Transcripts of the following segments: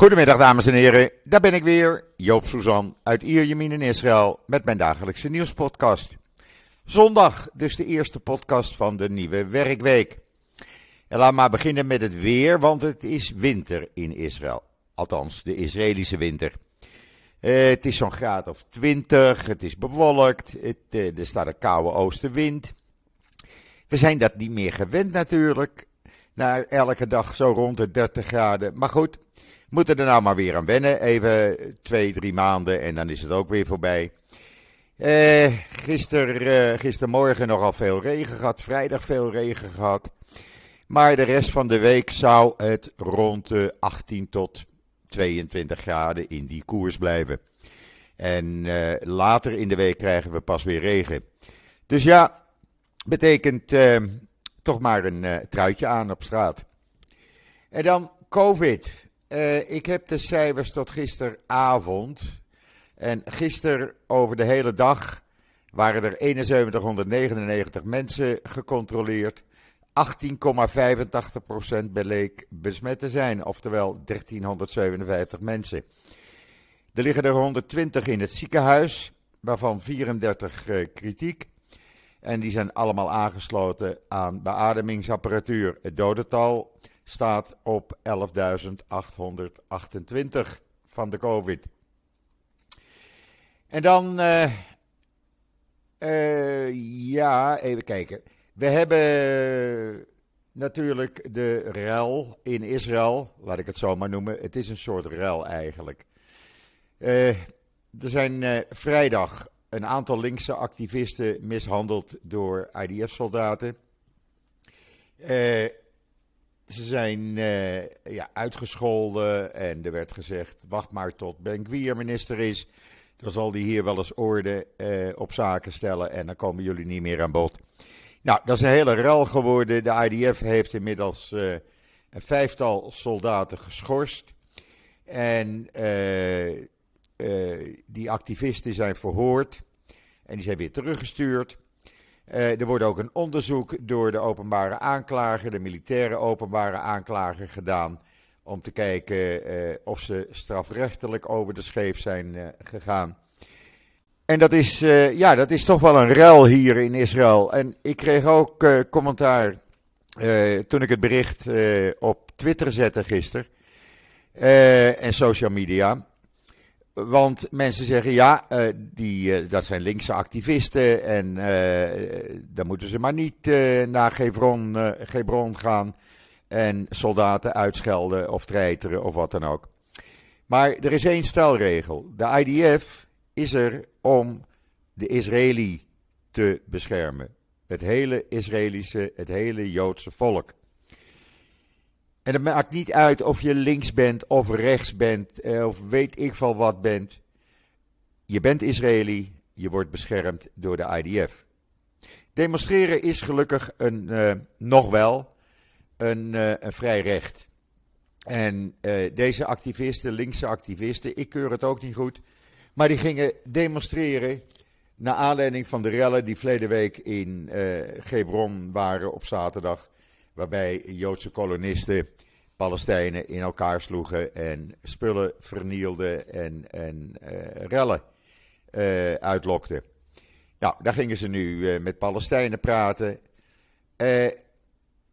Goedemiddag dames en heren, daar ben ik weer, Joop Suzan uit Ierjemien in Israël met mijn dagelijkse nieuwspodcast. Zondag, dus de eerste podcast van de nieuwe werkweek. En laat maar beginnen met het weer, want het is winter in Israël. Althans, de Israëlische winter. Eh, het is zo'n graad of 20, het is bewolkt, het, eh, er staat een koude oostenwind. We zijn dat niet meer gewend natuurlijk, na elke dag zo rond de 30 graden. Maar goed, moeten er nou maar weer aan wennen. Even twee, drie maanden en dan is het ook weer voorbij. Eh, gister, eh, gistermorgen nogal veel regen gehad, vrijdag veel regen gehad. Maar de rest van de week zou het rond de 18 tot 22 graden in die koers blijven. En eh, later in de week krijgen we pas weer regen. Dus ja, betekent eh, toch maar een uh, truitje aan op straat. En dan COVID. Uh, ik heb de cijfers tot gisteravond. En gisteren over de hele dag waren er 7199 mensen gecontroleerd. 18,85% bleek besmet te zijn, oftewel 1357 mensen. Er liggen er 120 in het ziekenhuis, waarvan 34 uh, kritiek. En die zijn allemaal aangesloten aan beademingsapparatuur. Het dodental staat op 11.828 van de COVID. En dan, uh, uh, ja, even kijken. We hebben natuurlijk de rel in Israël, laat ik het zo maar noemen. Het is een soort rel eigenlijk. Uh, er zijn vrijdag een aantal linkse activisten mishandeld door IDF-soldaten. Ze zijn uh, ja, uitgescholden en er werd gezegd: wacht maar tot Ben Gwier minister is. Dan zal die hier wel eens orde uh, op zaken stellen en dan komen jullie niet meer aan bod. Nou, dat is een hele rel geworden. De IDF heeft inmiddels uh, een vijftal soldaten geschorst. En die activisten zijn verhoord en die zijn weer teruggestuurd. Uh, er wordt ook een onderzoek door de openbare aanklager, de militaire openbare aanklager, gedaan. Om te kijken uh, of ze strafrechtelijk over de scheef zijn uh, gegaan. En dat is, ja, dat is toch wel een rel hier in Israël. En ik kreeg ook commentaar toen ik het bericht op Twitter zette gisteren. en social media. Want mensen zeggen ja, uh, die, uh, dat zijn linkse activisten en uh, dan moeten ze maar niet naar Gebron gaan en soldaten uitschelden of treiteren of wat dan ook. Maar er is één stelregel. De IDF is er om de Israëli te beschermen. Het hele Israëlische, het hele Joodse volk. En het maakt niet uit of je links bent of rechts bent eh, of weet ik veel wat bent. Je bent Israëli, je wordt beschermd door de IDF. Demonstreren is gelukkig een, uh, nog wel een, uh, een, vrij recht. En deze activisten, linkse activisten, ik keur het ook niet goed, maar die gingen demonstreren naar aanleiding van de rellen die verleden week in Gebron waren op zaterdag waarbij Joodse kolonisten Palestijnen in elkaar sloegen en spullen vernielden en, en uh, rellen uh, uitlokten. Nou, daar gingen ze nu uh, met Palestijnen praten.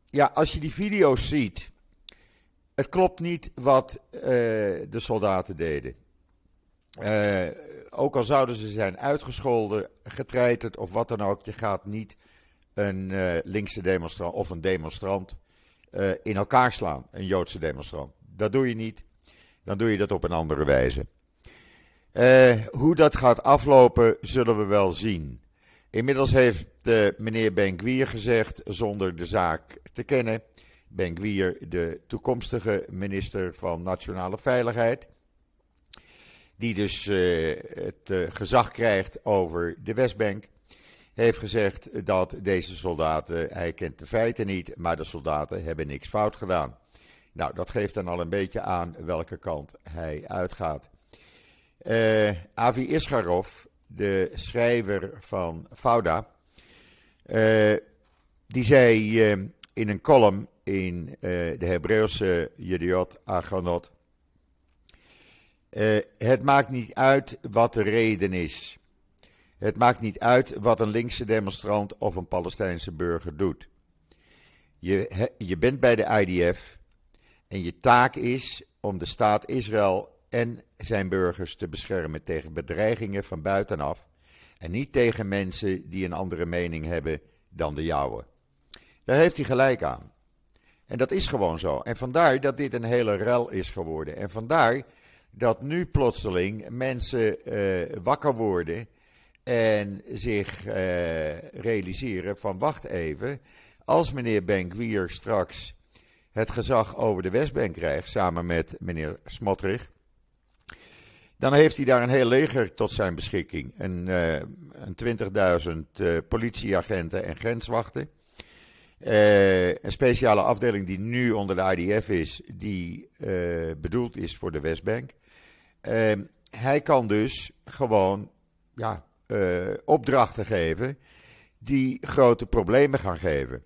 ja, als je die video's ziet, het klopt niet wat de soldaten deden. ook al zouden ze zijn uitgescholden, getreiterd of wat dan ook, je gaat niet een uh, linkse demonstrant of een demonstrant uh, in elkaar slaan, een Joodse demonstrant. Dat doe je niet. Dan doe je dat op een andere wijze. Uh, hoe dat gaat aflopen, zullen we wel zien. Inmiddels heeft meneer Ben gezegd, zonder de zaak te kennen, Ben de toekomstige minister van Nationale Veiligheid, die dus het gezag krijgt over de Westbank heeft gezegd dat deze soldaten, hij kent de feiten niet, maar de soldaten hebben niks fout gedaan. Nou, dat geeft dan al een beetje aan welke kant hij uitgaat. Uh, Avi Isgarov, de schrijver van Fauda, uh, die zei uh, in een column in de Hebreeuwse Jediot Agonot Uh, het maakt niet uit wat de reden is. Het maakt niet uit wat een linkse demonstrant of een Palestijnse burger doet. Je, je bent bij de IDF en je taak is om de staat Israël en zijn burgers te beschermen tegen bedreigingen van buitenaf en niet tegen mensen die een andere mening hebben dan de jouwe. Daar heeft hij gelijk aan. En dat is gewoon zo. En vandaar dat dit een hele rel is geworden. En vandaar dat nu plotseling mensen uh, wakker worden en zich uh, realiseren van wacht even, als meneer Benkwier straks het gezag over de Westbank krijgt, samen met meneer Smotrich, dan heeft hij daar een heel leger tot zijn beschikking. Een, uh, een 20.000 uh, politieagenten en grenswachten. Een speciale afdeling die nu onder de IDF is, die bedoeld is voor de Westbank. hij kan dus gewoon ja, opdrachten geven die grote problemen gaan geven.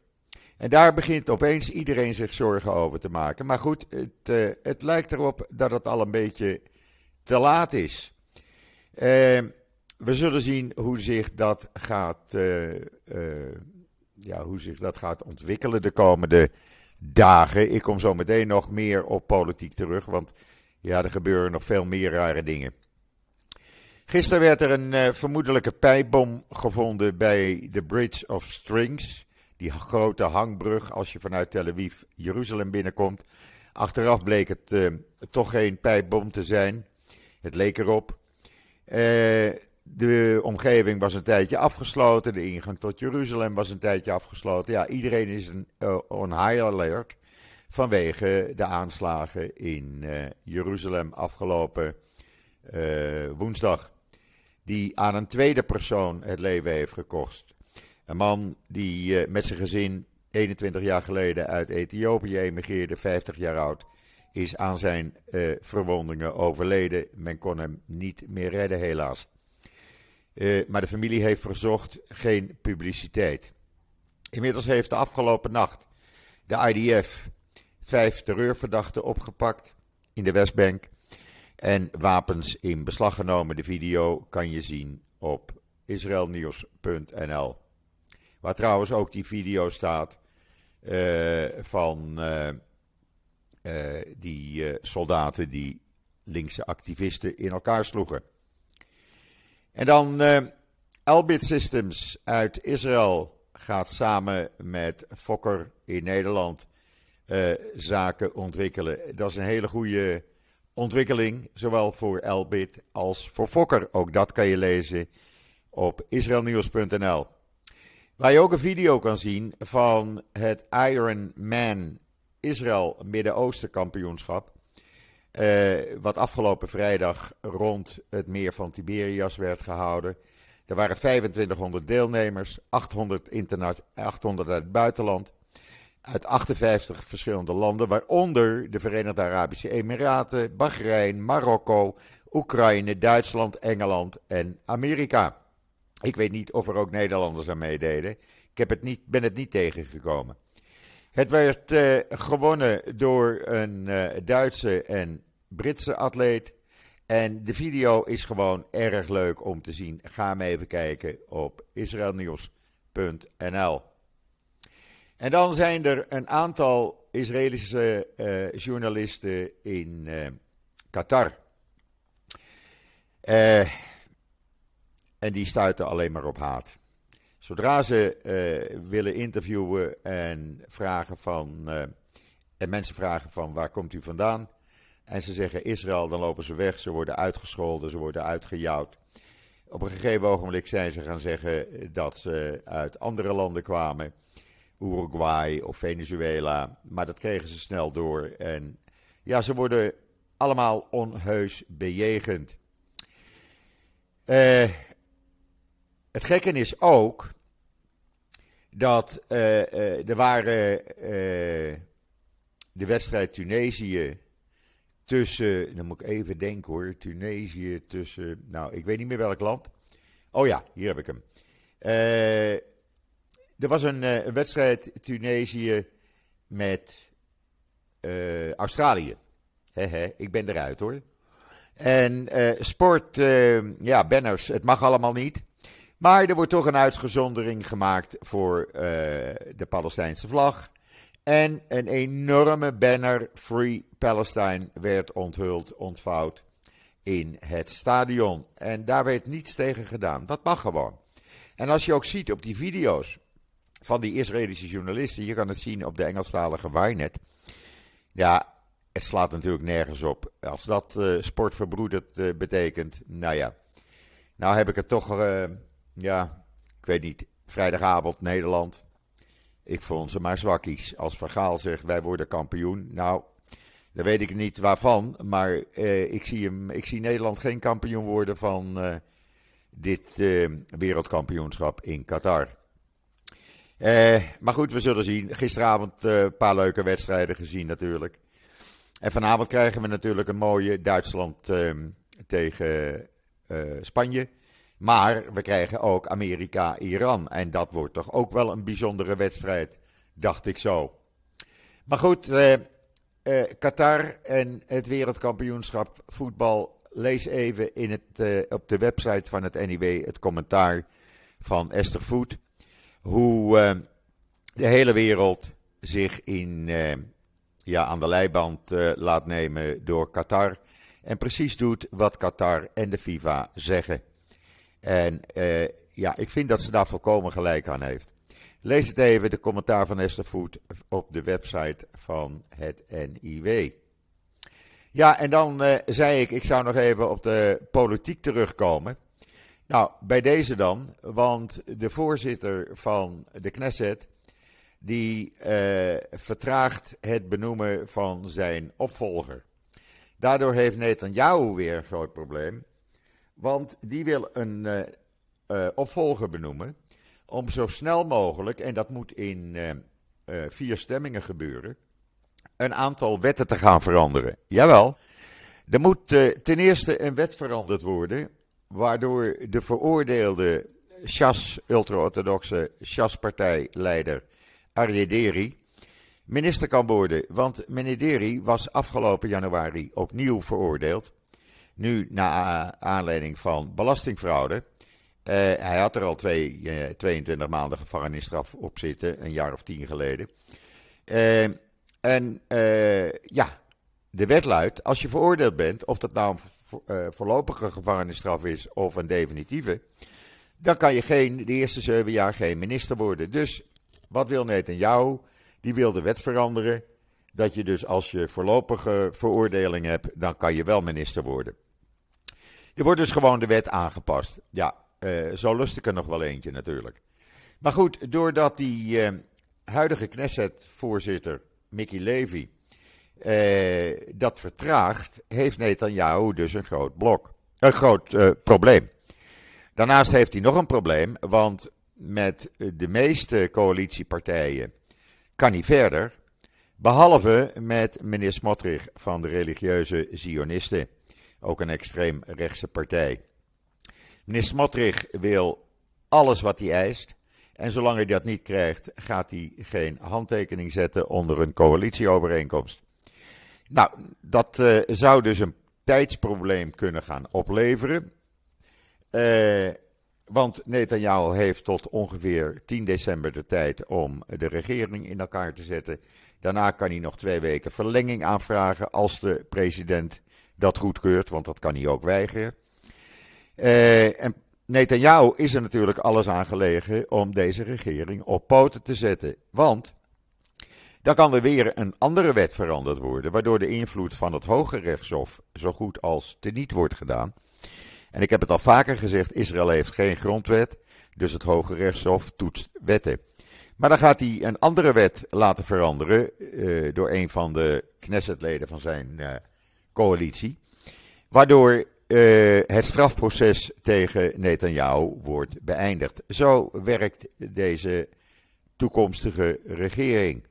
En daar begint opeens iedereen zich zorgen over te maken. Maar goed, het, het lijkt erop dat het al een beetje te laat is. Uh, we zullen zien hoe zich dat gaat, uh, ja, hoe zich dat gaat ontwikkelen de komende dagen. Ik kom zo meteen nog meer op politiek terug, want ja, er gebeuren nog veel meer rare dingen. Gisteren werd er een vermoedelijke pijpbom gevonden bij de Bridge of Strings. Die grote hangbrug als je vanuit Tel Aviv Jeruzalem binnenkomt. Achteraf bleek het toch geen pijpbom te zijn. Het leek erop. Uh, de omgeving was een tijdje afgesloten. De ingang tot Jeruzalem was een tijdje afgesloten. Ja, iedereen is een, on high alert vanwege de aanslagen in Jeruzalem afgelopen woensdag. Die aan een tweede persoon het leven heeft gekost. Een man die met zijn gezin 21 jaar geleden uit Ethiopië emigreerde, 50 jaar oud is aan zijn uh, verwondingen overleden. Men kon hem niet meer redden, helaas. Maar de familie heeft verzocht geen publiciteit. Inmiddels heeft de afgelopen nacht de IDF vijf terreurverdachten opgepakt in de Westbank. En wapens in beslag genomen. De video kan je zien op israelnieuws.nl. Waar trouwens ook die video staat uh, van uh, die uh, soldaten die linkse activisten in elkaar sloegen. En dan Elbit Systems uit Israël gaat samen met Fokker in Nederland zaken ontwikkelen. Dat is een hele goede ontwikkeling, zowel voor Elbit als voor Fokker. Ook dat kan je lezen op israelnieuws.nl. Waar je ook een video kan zien van het Iron Man Israël Midden-Oosten kampioenschap. Uh, wat afgelopen vrijdag rond het meer van Tiberias werd gehouden. Er waren 2500 deelnemers, 800, 800 uit het buitenland. Uit 58 verschillende landen, waaronder de Verenigde Arabische Emiraten, Bahrein, Marokko, Oekraïne, Duitsland, Engeland en Amerika. Ik weet niet of er ook Nederlanders aan meededen. Ik heb het niet, ben het niet tegengekomen. Het werd uh, gewonnen door een uh, Duitse en Britse atleet. En de video is gewoon erg leuk om te zien. Ga hem even kijken op israelnieuws.nl. En dan zijn er een aantal Israëlische uh, journalisten in Qatar. en die stuiten alleen maar op haat. Zodra ze willen interviewen en vragen van. En mensen vragen van waar komt u vandaan? En ze zeggen Israël, dan lopen ze weg. Ze worden uitgescholden, ze worden uitgejouwd. Op een gegeven ogenblik zijn ze gaan zeggen dat ze uit andere landen kwamen. Uruguay of Venezuela. Maar dat kregen ze snel door. En ja, ze worden allemaal onheus bejegend. Uh, het gekke is ook dat uh, uh, er waren de wedstrijd Tunesië tussen, dan moet ik even denken hoor, Tunesië tussen, nou ik weet niet meer welk land. Oh ja, hier heb ik hem. Er was een, een wedstrijd Tunesië met Australië. He, ik ben eruit hoor. En sport, ja, banners, het mag allemaal niet. Maar er wordt toch een uitgezondering gemaakt voor de Palestijnse vlag. En een enorme banner Free Palestine werd onthuld, ontvouwd in het stadion. En daar werd niets tegen gedaan. Dat mag gewoon. En als je ook ziet op die video's van die Israëlische journalisten, je kan het zien op de Engelstalige Wynet. Ja, het slaat natuurlijk nergens op. Als dat uh, sportverbroederd uh, betekent, nou ja. Nou heb ik het toch, uh, ja, ik weet niet, vrijdagavond Nederland. Ik vond ze maar zwakkies. Als Vergaal zegt wij worden kampioen. Nou, dan weet ik niet waarvan. Maar eh, ik, zie hem, ik zie Nederland geen kampioen worden van eh, dit eh, wereldkampioenschap in Qatar. Eh, maar goed, we zullen zien. Gisteravond eh, een paar leuke wedstrijden gezien natuurlijk. En vanavond krijgen we natuurlijk een mooie Duitsland ehm, tegen eh, Spanje. Maar we krijgen ook Amerika-Iran. En dat wordt toch ook wel een bijzondere wedstrijd, dacht ik zo. Maar goed, Qatar en het wereldkampioenschap voetbal. Lees even in het, op de website van het NIW het commentaar van Esther Voet. Hoe eh, de hele wereld zich in, eh, ja, aan de leiband eh, laat nemen door Qatar. En precies doet wat Qatar en de FIFA zeggen. En uh, ja, ik vind dat ze daar volkomen gelijk aan heeft. Lees het even, de commentaar van Esther Voet op de website van het NIW. Ja, en dan uh, zei ik, ik zou nog even op de politiek terugkomen. Nou, bij deze dan, want de voorzitter van de Knesset, die uh, vertraagt het benoemen van zijn opvolger. Daardoor heeft Netanyahu weer een groot probleem. Want die wil een uh, uh, opvolger benoemen. Om zo snel mogelijk, en dat moet in vier stemmingen gebeuren. Een aantal wetten te gaan veranderen. Jawel. Er moet ten eerste een wet veranderd worden. Waardoor de veroordeelde Shas, ultra-orthodoxe Shas-partijleider Aryeh Deri minister kan worden. Want meneer Deri was afgelopen januari opnieuw veroordeeld nu, na aanleiding van belastingfraude. Uh, hij had er al twee, uh, 22 maanden gevangenisstraf op zitten, een jaar of tien geleden. Uh, en ja, de wet luidt: als je veroordeeld bent, of dat nou een voorlopige gevangenisstraf is of een definitieve, dan kan je geen, de eerste zeven jaar geen minister worden. Dus wat wil jou? Die wil de wet veranderen. Dat je dus als je voorlopige veroordeling hebt, dan kan je wel minister worden. Er wordt dus gewoon de wet aangepast. Ja, uh, zo lust ik er nog wel eentje natuurlijk. Maar goed, doordat die uh, huidige Knesset-voorzitter Mickey Levy uh, dat vertraagt, heeft Netanyahu dus een groot blok, een groot probleem. Daarnaast heeft hij nog een probleem, want met de meeste coalitiepartijen kan hij verder, behalve met meneer Smotrich van de religieuze Zionisten ook een extreem rechtse partij. Meneer Smotrich wil alles wat hij eist. En zolang hij dat niet krijgt, gaat hij geen handtekening zetten onder een coalitieovereenkomst. Nou, dat uh, zou dus een tijdsprobleem kunnen gaan opleveren. Uh, want Netanyahu heeft tot ongeveer 10 december de tijd om de regering in elkaar te zetten. Daarna kan hij nog twee weken verlenging aanvragen als de president dat goedkeurt, want dat kan hij ook weigeren. Uh, en Netanyahu is er natuurlijk alles aan gelegen om deze regering op poten te zetten. Want dan kan er weer een andere wet veranderd worden, waardoor de invloed van het Hoge Rechtshof zo goed als teniet wordt gedaan. En ik heb het al vaker gezegd, Israël heeft geen grondwet, dus het Hoge Rechtshof toetst wetten. Maar dan gaat hij een andere wet laten veranderen uh, door een van de Knessetleden van zijn uh, coalitie. Waardoor uh, het strafproces tegen Netanyahu wordt beëindigd. Zo werkt deze toekomstige regering.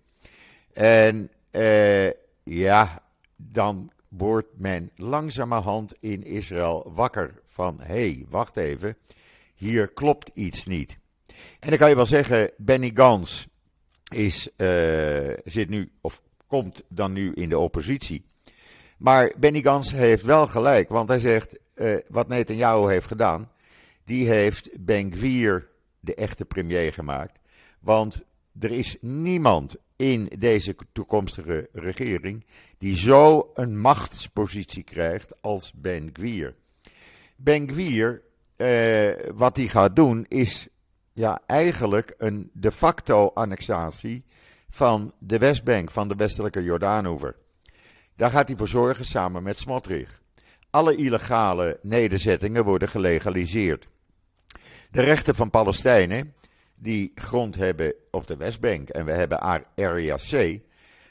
En uh, ja, dan wordt men langzamerhand in Israël wakker van: hé, hey, wacht even, hier klopt iets niet. En dan kan je wel zeggen: Benny Gans is, uh, zit nu, of komt dan nu in de oppositie. Maar Benny Gans heeft wel gelijk, want hij zegt, uh, wat Netanyahu heeft gedaan, die heeft Ben Gvir de echte premier gemaakt. Want er is niemand in deze toekomstige regering die zo een machtspositie krijgt als Ben Gvir. Ben Gvir, eh, wat hij gaat doen, is ja, eigenlijk een de facto annexatie van de Westbank, van de westelijke Jordaanoever. Daar gaat hij voor zorgen samen met Smotrich. Alle illegale nederzettingen worden gelegaliseerd. De rechten van Palestijnen, die grond hebben op de Westbank en we hebben Area C,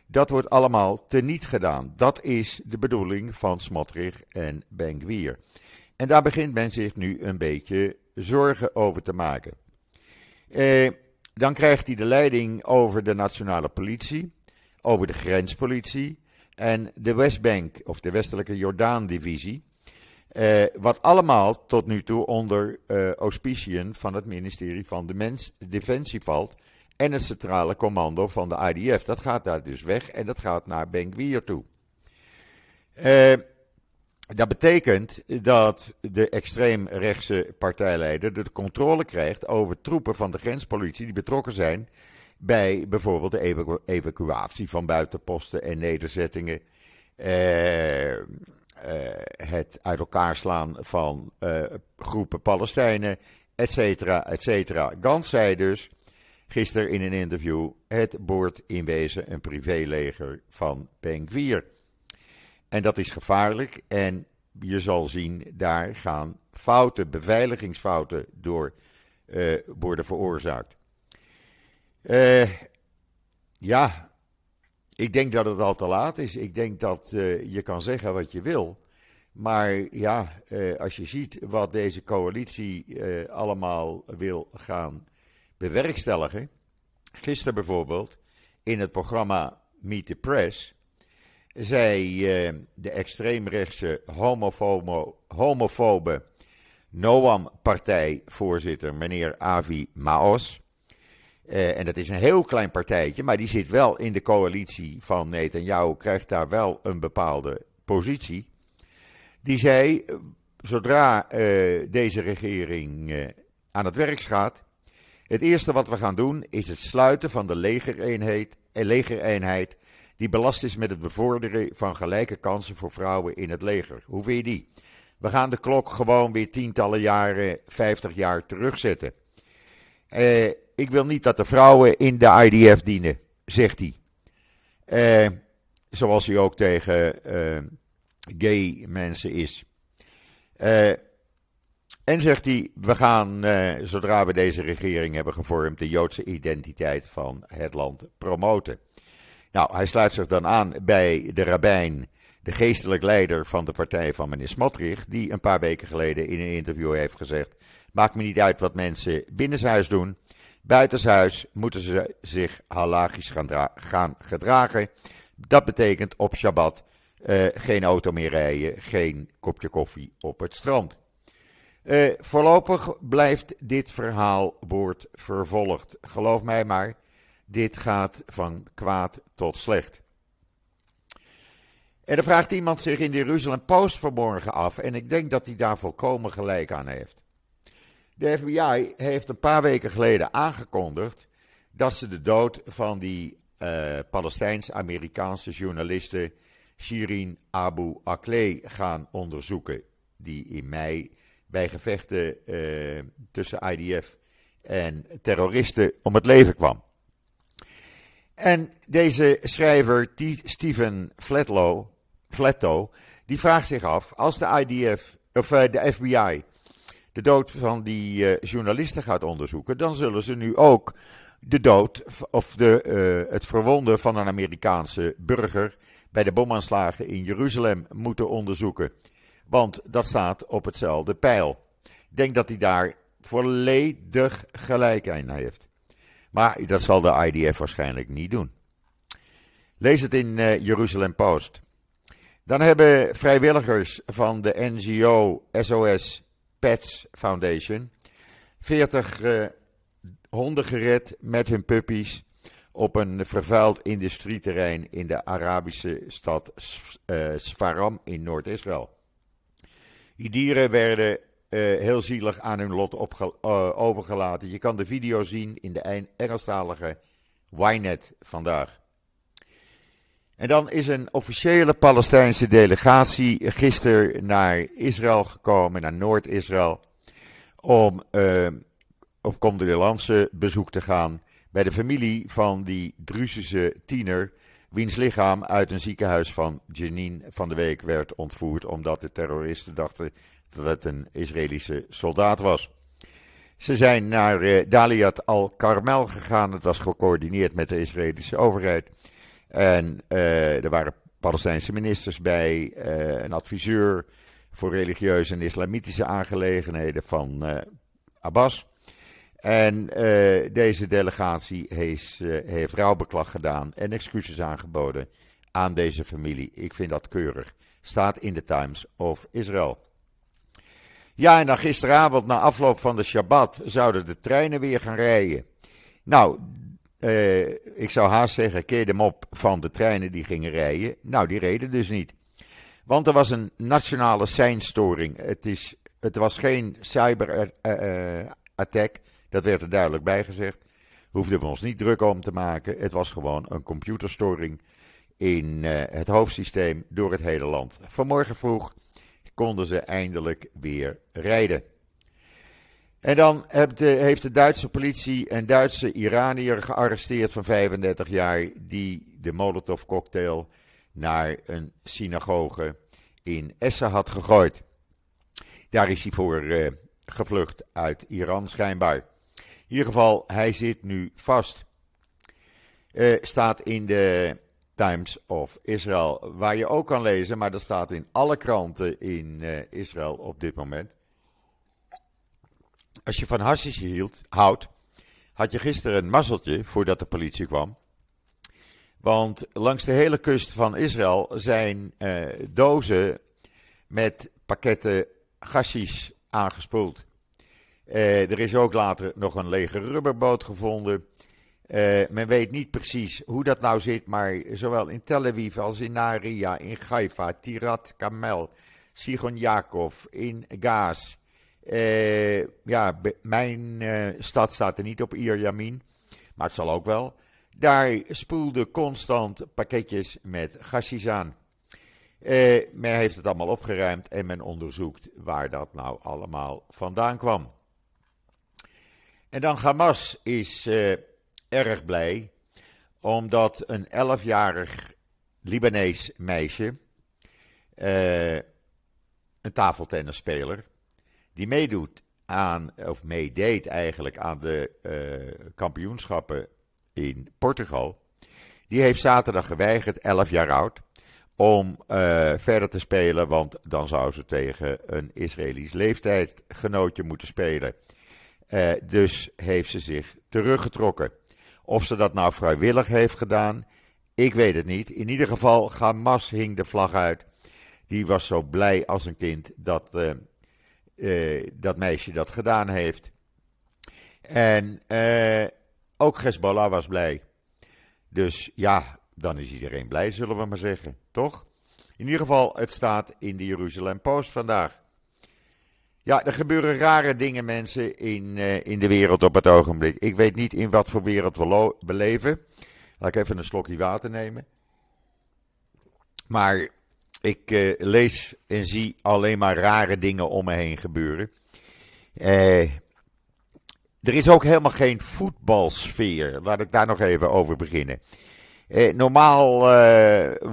dat wordt allemaal teniet gedaan. Dat is de bedoeling van Smotrich en Ben Gvir. En daar begint men zich nu een beetje zorgen over te maken. Eh, dan krijgt hij de leiding over de nationale politie, over de grenspolitie en de Westbank, of de Westelijke Jordaan-divisie. Eh, wat allemaal tot nu toe onder uh, auspiciën van het ministerie van de Defensie valt. En het centrale commando van de IDF. Dat gaat daar dus weg en dat gaat naar Ben toe. Uh, dat betekent dat de extreemrechtse partijleider de controle krijgt over troepen van de grenspolitie die betrokken zijn bij bijvoorbeeld de evacuatie van buitenposten en nederzettingen. Eh, eh, het uit elkaar slaan van eh, groepen Palestijnen, et cetera, et cetera. Gans zei dus gisteren in een interview: het wordt in wezen een privéleger van Ben En dat is gevaarlijk en je zal zien, daar gaan fouten, beveiligingsfouten door uh, worden veroorzaakt. Ja, ik denk dat het al te laat is. Ik denk dat uh, je kan zeggen wat je wil. Maar ja, als je ziet wat deze coalitie allemaal wil gaan bewerkstelligen. Gisteren bijvoorbeeld in het programma Meet the Press zei de extreemrechtse homofobe Noam-partijvoorzitter, meneer Avi Maos. Uh, en dat is een heel klein partijtje, maar die zit wel in de coalitie van Netanyahu, krijgt daar wel een bepaalde positie. Die zei, zodra uh, deze regering aan het werk gaat, het eerste wat we gaan doen is het sluiten van de legereenheid, legereenheid die belast is met het bevorderen van gelijke kansen voor vrouwen in het leger. Hoe vind je die? We gaan de klok gewoon weer tientallen jaren, 50 jaar terugzetten. Uh, ik wil niet dat de vrouwen in de IDF dienen, zegt hij. Uh, zoals hij ook tegen uh, gay mensen is. en zegt hij, we gaan, zodra we deze regering hebben gevormd, de Joodse identiteit van het land promoten. Nou, hij sluit zich dan aan bij de rabbijn, de geestelijk leider van de partij van meneer Smotrich, die een paar weken geleden in een interview heeft gezegd: Maakt me niet uit wat mensen binnenshuis doen. Buitenshuis moeten ze zich halachisch gaan, gaan gedragen. Dat betekent op Shabbat uh, geen auto meer rijden, geen kopje koffie op het strand. Uh, voorlopig blijft dit verhaal wordt vervolgd. Geloof mij maar, dit gaat van kwaad tot slecht. En vraagt iemand zich in de Jeruzalem Post vanmorgen af, en ik denk dat hij daar volkomen gelijk aan heeft. De FBI heeft een paar weken geleden aangekondigd dat ze de dood van die uh, Palestijns-Amerikaanse journaliste Shirin Abu Akleh gaan onderzoeken. Die in mei bij gevechten uh, tussen IDF en terroristen om het leven kwam. En deze schrijver, Steven Flatlow, Flatto, die vraagt zich af, als de IDF, of eh, de FBI de dood van die uh, journalisten gaat onderzoeken, dan zullen ze nu ook de dood of de, uh, het verwonden van een Amerikaanse burger bij de bomaanslagen in Jeruzalem moeten onderzoeken. Want dat staat op hetzelfde pijl. Ik denk dat hij daar volledig gelijk in heeft. Maar dat zal de IDF waarschijnlijk niet doen. Lees het in uh, Jeruzalem Post. Dan hebben vrijwilligers van de NGO SOS Pets Foundation 40 uh, eh, honden gered met hun puppies op een vervuild industrieterrein in de Arabische stad Sfaram in Noord-Israël. Die dieren werden heel zielig aan hun lot overgelaten. Je kan de video zien in de Engelstalige Ynet vandaag. En dan is een officiële Palestijnse delegatie gisteren naar Israël gekomen, naar Noord-Israël, om uh, op condolences bezoek te gaan bij de familie van die Druzische tiener, wiens lichaam uit een ziekenhuis van Jenin van de week werd ontvoerd, omdat de terroristen dachten dat het een Israëlische soldaat was. Ze zijn naar uh, Daliat al-Karmel gegaan. Het was gecoördineerd met de Israëlische overheid. En uh, er waren Palestijnse ministers bij, uh, een adviseur voor religieuze en islamitische aangelegenheden van Abbas. En deze delegatie heeft, heeft rouwbeklag gedaan en excuses aangeboden aan deze familie. Ik vind dat keurig. Staat in de Times of Israel. Ja, en dan gisteravond, na afloop van de Shabbat, zouden de treinen weer gaan rijden. Nou, eh, ik zou haast zeggen, keer hem op van de treinen die gingen rijden. Nou, die reden dus niet. Want er was een nationale seinstoring. Het, is, het was geen cyberattack, dat werd er duidelijk bij gezegd. Hoefden we ons niet druk om te maken. Het was gewoon een computerstoring in uh, het hoofdsysteem door het hele land. Vanmorgen vroeg konden ze eindelijk weer rijden. En dan heeft de Duitse politie een Duitse Iranier gearresteerd van 35 jaar die de Molotov-cocktail naar een synagoge in Essen had gegooid. Daar is hij voor uh, gevlucht uit Iran schijnbaar. In ieder geval, hij zit nu vast. Uh, staat in de Times of Israel. Waar je ook kan lezen, maar dat staat in alle kranten in uh, Israël op dit moment. Als je van hashish hield, houdt, had je gisteren een mazzeltje voordat de politie kwam. Want langs de hele kust van Israël zijn uh, dozen met pakketten hashish aangespoeld. Uh, er is ook later nog een lege rubberboot gevonden. Uh, men weet niet precies hoe dat nou zit, maar zowel in Tel Aviv als in Naria, in Haifa, Tirat, Kamel, Sigon Yaakov, in Gaas. Uh, ja, mijn uh, stad staat er niet op Ierjamin, maar het zal ook wel. Daar spoelden constant pakketjes met gasjes aan. men heeft het allemaal opgeruimd en men onderzoekt waar dat nou allemaal vandaan kwam. En dan Hamas is erg blij, omdat een 11-jarig Libanees meisje, een tafeltennisspeler, die meedoet aan, of meedeed eigenlijk aan de uh, kampioenschappen in Portugal, die heeft zaterdag geweigerd, 11 jaar oud, om uh, verder te spelen, want dan zou ze tegen een Israëlisch leeftijdgenootje moeten spelen. Uh, dus heeft ze zich teruggetrokken. Of ze dat nou vrijwillig heeft gedaan, ik weet het niet. In ieder geval, Hamas hing de vlag uit. Die was zo blij als een kind dat dat meisje dat gedaan heeft. En uh, ook Hezbollah was blij. Dus ja, dan is iedereen blij, zullen we maar zeggen. Toch? In ieder geval, het staat in de Jeruzalem Post vandaag. Ja, er gebeuren rare dingen, mensen, in, uh, in de wereld op het ogenblik. Ik weet niet in wat voor wereld we, we leven. Laat ik even een slokje water nemen. Maar ik uh, lees en zie alleen maar rare dingen om me heen gebeuren. Uh, er is ook helemaal geen voetbalsfeer. Laat ik daar nog even over beginnen. Uh, normaal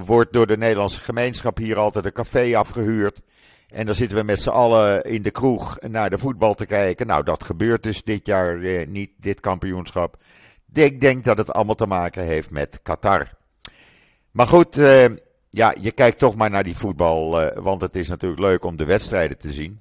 wordt door de Nederlandse gemeenschap hier altijd een café afgehuurd. En dan zitten we met z'n allen in de kroeg naar de voetbal te kijken. Nou, dat gebeurt dus dit jaar eh, niet, dit kampioenschap. Ik denk dat het allemaal te maken heeft met Qatar. Maar goed, eh, ja, je kijkt toch maar naar die voetbal, eh, want het is natuurlijk leuk om de wedstrijden te zien.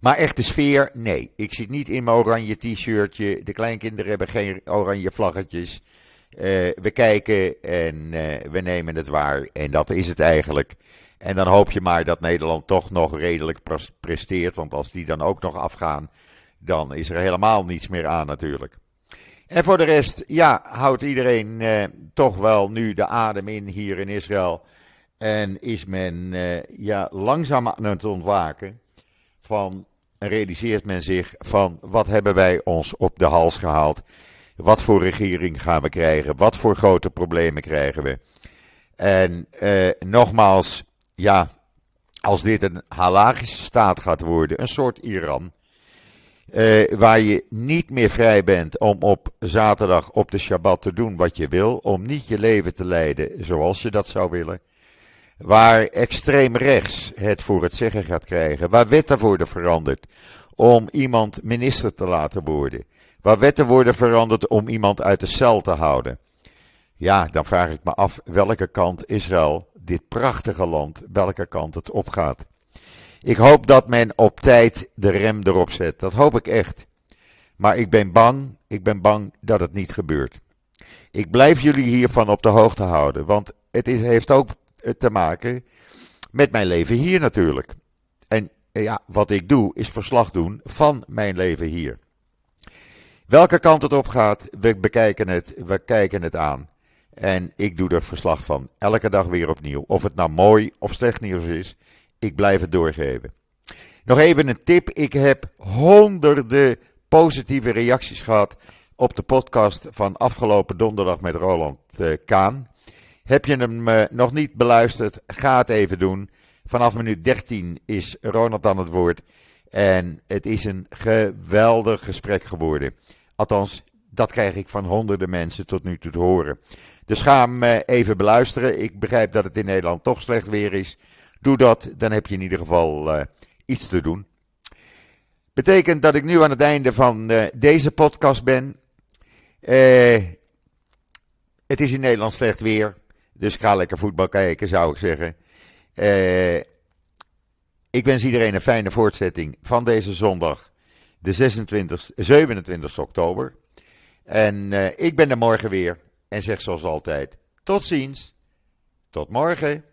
Maar echte sfeer, nee. Ik zit niet in mijn oranje t-shirtje. De kleinkinderen hebben geen oranje vlaggetjes. Uh, we kijken en uh, we nemen het waar. En dat is het eigenlijk. En dan hoop je maar dat Nederland toch nog redelijk presteert. Want als die dan ook nog afgaan, dan is er helemaal niets meer aan natuurlijk. En voor de rest, ja, houdt iedereen eh, toch wel nu de adem in hier in Israël. En is men eh, ja, langzaam aan het ontwaken van, realiseert men zich van wat hebben wij ons op de hals gehaald. Wat voor regering gaan we krijgen? Wat voor grote problemen krijgen we? En eh, nogmaals, ja, als dit een halagische staat gaat worden, een soort Iran, eh, waar je niet meer vrij bent om op zaterdag op de Shabbat te doen wat je wil, om niet je leven te leiden zoals je dat zou willen, waar extreem rechts het voor het zeggen gaat krijgen, waar wetten worden veranderd om iemand minister te laten worden, waar wetten worden veranderd om iemand uit de cel te houden. Ja, dan vraag ik me af welke kant Israël, dit prachtige land, welke kant het opgaat. Ik hoop dat men op tijd de rem erop zet. Dat hoop ik echt. Maar ik ben bang, ik ben bang dat het niet gebeurt. Ik blijf jullie hiervan op de hoogte houden, want het is, heeft ook te maken met mijn leven hier natuurlijk. En ja, wat ik doe is verslag doen van mijn leven hier. Welke kant het op gaat, we bekijken het, we kijken het aan. En ik doe er verslag van, elke dag weer opnieuw. Of het nou mooi of slecht nieuws is, ik blijf het doorgeven. Nog even een tip. Ik heb honderden positieve reacties gehad op de podcast van afgelopen donderdag met Roland uh, Kaan. Heb je hem uh, nog niet beluisterd? Ga het even doen. Vanaf minuut 13 is Ronald aan het woord. En het is een geweldig gesprek geworden. Althans, dat krijg ik van honderden mensen tot nu toe te horen. Dus ga hem uh, even beluisteren. Ik begrijp dat het in Nederland toch slecht weer is. Doe dat, dan heb je in ieder geval uh, iets te doen. Betekent dat ik nu aan het einde van uh, deze podcast ben. Uh, het is in Nederland slecht weer, dus ga lekker voetbal kijken, zou ik zeggen. ik wens iedereen een fijne voortzetting van deze zondag, de 26, 27 oktober. En ik ben er morgen weer en zeg zoals altijd: tot ziens, tot morgen.